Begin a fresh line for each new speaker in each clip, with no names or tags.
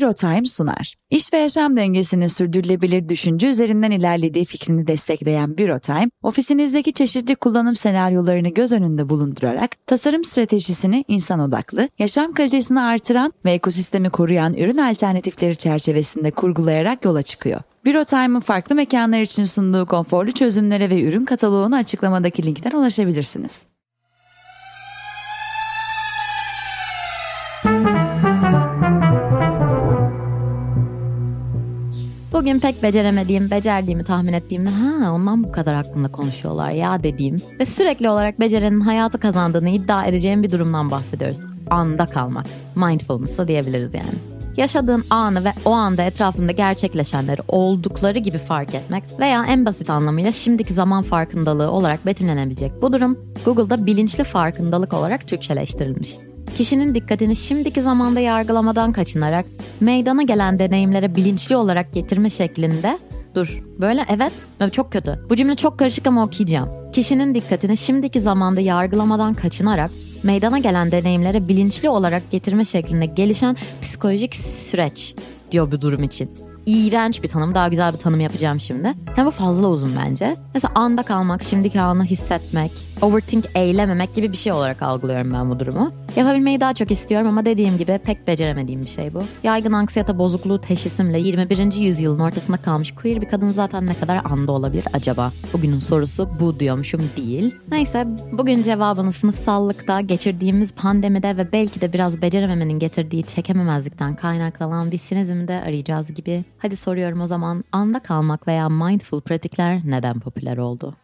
Time sunar. İş ve yaşam dengesinin sürdürülebilir düşünce üzerinden ilerlediği fikrini destekleyen Time, ofisinizdeki çeşitli kullanım senaryolarını göz önünde bulundurarak tasarım stratejisini insan odaklı, yaşam kalitesini artıran ve ekosistemi koruyan ürün alternatifleri çerçevesinde kurgulayarak yola çıkıyor. Time'ın farklı mekanlar için sunduğu konforlu çözümlere ve ürün kataloğunu açıklamadaki linkten ulaşabilirsiniz.
Bugün pek beceremediğim, becerdiğimi tahmin ettiğimde ha ondan bu kadar hakkında konuşuyorlar ya dediğim ve sürekli olarak becerenin hayatı kazandığını iddia edeceğim bir durumdan bahsediyoruz. Anda kalmak. Mindfulness'a diyebiliriz yani. Yaşadığın anı ve o anda etrafında gerçekleşenleri oldukları gibi fark etmek veya en basit anlamıyla şimdiki zaman farkındalığı olarak betimlenebilecek bu durum Google'da bilinçli farkındalık olarak Türkçeleştirilmiş kişinin dikkatini şimdiki zamanda yargılamadan kaçınarak meydana gelen deneyimlere bilinçli olarak getirme şeklinde Dur. Böyle evet. Çok kötü. Bu cümle çok karışık ama okuyacağım. Kişinin dikkatini şimdiki zamanda yargılamadan kaçınarak meydana gelen deneyimlere bilinçli olarak getirme şeklinde gelişen psikolojik süreç diyor bu durum için. İğrenç bir tanım. Daha güzel bir tanım yapacağım şimdi. Bu fazla uzun bence. Mesela anda kalmak, şimdiki anı hissetmek, overthink eylememek gibi bir şey olarak algılıyorum ben bu durumu. Yapabilmeyi daha çok istiyorum ama dediğim gibi pek beceremediğim bir şey bu. Yaygın anksiyete bozukluğu teşhisimle 21. yüzyılın ortasında kalmış queer bir kadın zaten ne kadar anda olabilir acaba? Bugünün sorusu bu diyormuşum değil. Neyse bugün cevabını sınıfsallıkta geçirdiğimiz pandemide ve belki de biraz becerememenin getirdiği çekememezlikten kaynaklanan bir sinizmde arayacağız gibi. Hadi soruyorum o zaman anda kalmak veya mindful pratikler neden popüler oldu?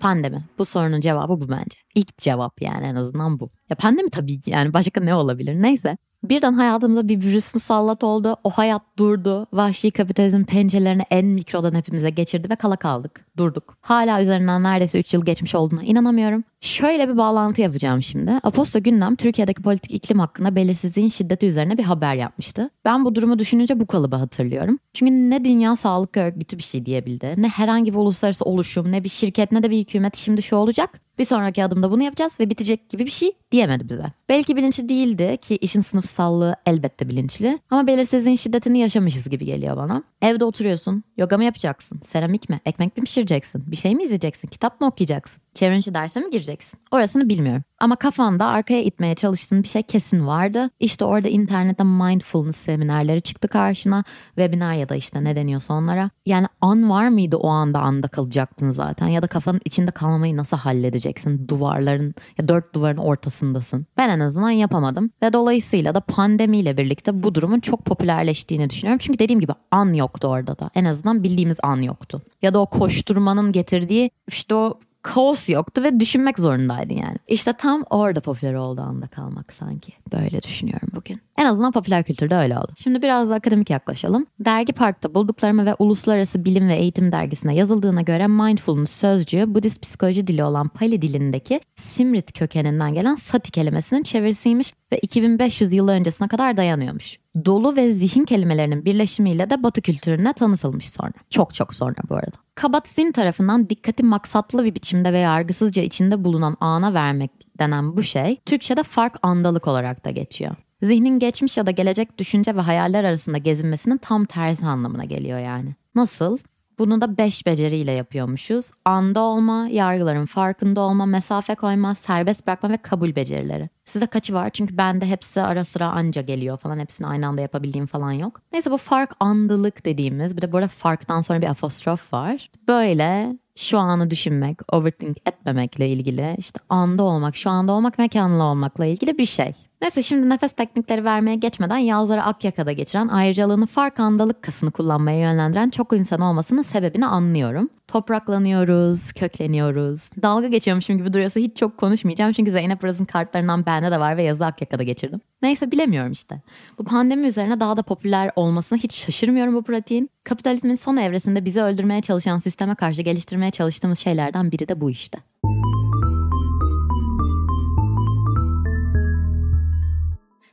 Pandemi. Bu sorunun cevabı bu bence. İlk cevap yani en azından bu. Ya pandemi tabii yani başka ne olabilir neyse. Birden hayatımıza bir virüs musallat oldu. O hayat durdu. Vahşi kapitalizm pençelerini en mikrodan hepimize geçirdi ve kala kaldık. Durduk. Hala üzerinden neredeyse 3 yıl geçmiş olduğuna inanamıyorum. Şöyle bir bağlantı yapacağım şimdi. Aposto Gündem Türkiye'deki politik iklim hakkında belirsizliğin şiddeti üzerine bir haber yapmıştı. Ben bu durumu düşününce bu kalıbı hatırlıyorum. Çünkü ne Dünya Sağlık Örgütü bir şey diyebildi, ne herhangi bir uluslararası oluşum, ne bir şirket, ne de bir hükümet şimdi şu olacak. Bir sonraki adımda bunu yapacağız ve bitecek gibi bir şey diyemedi bize. Belki bilinçli değildi ki işin sınıfsallığı elbette bilinçli. Ama belirsizliğin şiddetini yaşamışız gibi geliyor bana. Evde oturuyorsun, yoga mı yapacaksın, seramik mi, ekmek mi pişireceksin, bir şey mi izleyeceksin, kitap mı okuyacaksın? Çevrimiçi derse mi gireceksin? Orasını bilmiyorum. Ama kafanda arkaya itmeye çalıştığın bir şey kesin vardı. İşte orada internette mindfulness seminerleri çıktı karşına. Webinar ya da işte ne deniyorsa onlara. Yani an var mıydı o anda anda kalacaktın zaten? Ya da kafanın içinde kalmayı nasıl halledeceksin? Duvarların ya dört duvarın ortasındasın. Ben en azından yapamadım. Ve dolayısıyla da pandemiyle birlikte bu durumun çok popülerleştiğini düşünüyorum. Çünkü dediğim gibi an yoktu orada da. En azından bildiğimiz an yoktu. Ya da o koşturmanın getirdiği işte o kaos yoktu ve düşünmek zorundaydın yani. İşte tam orada popüler oldu anda kalmak sanki. Böyle düşünüyorum bugün. En azından popüler kültürde öyle oldu. Şimdi biraz da akademik yaklaşalım. Dergi Park'ta bulduklarımı ve Uluslararası Bilim ve Eğitim Dergisi'ne yazıldığına göre mindfulness sözcüğü Budist psikoloji dili olan Pali dilindeki Simrit kökeninden gelen sati kelimesinin çevirisiymiş ve 2500 yıl öncesine kadar dayanıyormuş. Dolu ve zihin kelimelerinin birleşimiyle de Batı kültürüne tanıtılmış sonra. Çok çok sonra bu arada. Kabat-Zinn tarafından dikkati maksatlı bir biçimde ve yargısızca içinde bulunan ana vermek denen bu şey Türkçe'de fark andalık olarak da geçiyor. Zihnin geçmiş ya da gelecek düşünce ve hayaller arasında gezinmesinin tam tersi anlamına geliyor yani. Nasıl? Bunu da beş beceriyle yapıyormuşuz. Anda olma, yargıların farkında olma, mesafe koyma, serbest bırakma ve kabul becerileri. Size kaçı var? Çünkü bende hepsi ara sıra anca geliyor falan. Hepsini aynı anda yapabildiğim falan yok. Neyse bu fark andılık dediğimiz. Bir de burada farktan sonra bir apostrof var. Böyle şu anı düşünmek, overthink etmemekle ilgili, işte anda olmak, şu anda olmak, mekanlı olmakla ilgili bir şey. Neyse şimdi nefes teknikleri vermeye geçmeden yazları Akyaka'da geçiren ayrıcalığını farkandalık kasını kullanmaya yönlendiren çok insan olmasının sebebini anlıyorum. Topraklanıyoruz, kökleniyoruz. Dalga geçiyormuşum gibi duruyorsa hiç çok konuşmayacağım. Çünkü Zeynep Uraz'ın kartlarından bende de var ve yazı Akyaka'da geçirdim. Neyse bilemiyorum işte. Bu pandemi üzerine daha da popüler olmasına hiç şaşırmıyorum bu pratiğin. Kapitalizmin son evresinde bizi öldürmeye çalışan sisteme karşı geliştirmeye çalıştığımız şeylerden biri de bu işte.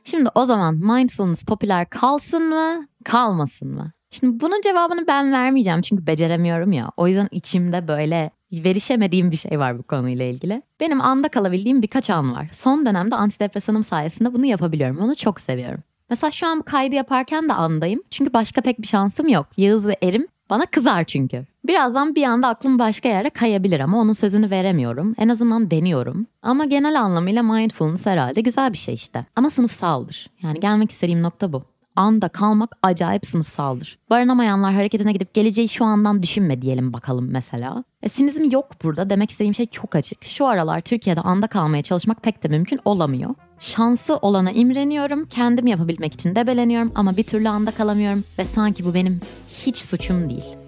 Şimdi o zaman mindfulness popüler kalsın mı, kalmasın mı? Şimdi bunun cevabını ben vermeyeceğim çünkü beceremiyorum ya. O yüzden içimde böyle verişemediğim bir şey var bu konuyla ilgili. Benim anda kalabildiğim birkaç an var. Son dönemde antidepresanım sayesinde bunu yapabiliyorum. Onu çok seviyorum. Mesela şu an kaydı yaparken de andayım. Çünkü başka pek bir şansım yok. Yağız ve Erim bana kızar çünkü. Birazdan bir anda aklım başka yere kayabilir ama onun sözünü veremiyorum. En azından deniyorum. Ama genel anlamıyla mindfulness herhalde güzel bir şey işte. Ama sınıfsaldır. Yani gelmek istediğim nokta bu anda kalmak acayip sınıfsaldır. Barınamayanlar hareketine gidip geleceği şu andan düşünme diyelim bakalım mesela. E, sinizm yok burada demek istediğim şey çok açık. Şu aralar Türkiye'de anda kalmaya çalışmak pek de mümkün olamıyor. Şansı olana imreniyorum, kendim yapabilmek için debeleniyorum ama bir türlü anda kalamıyorum ve sanki bu benim hiç suçum değil.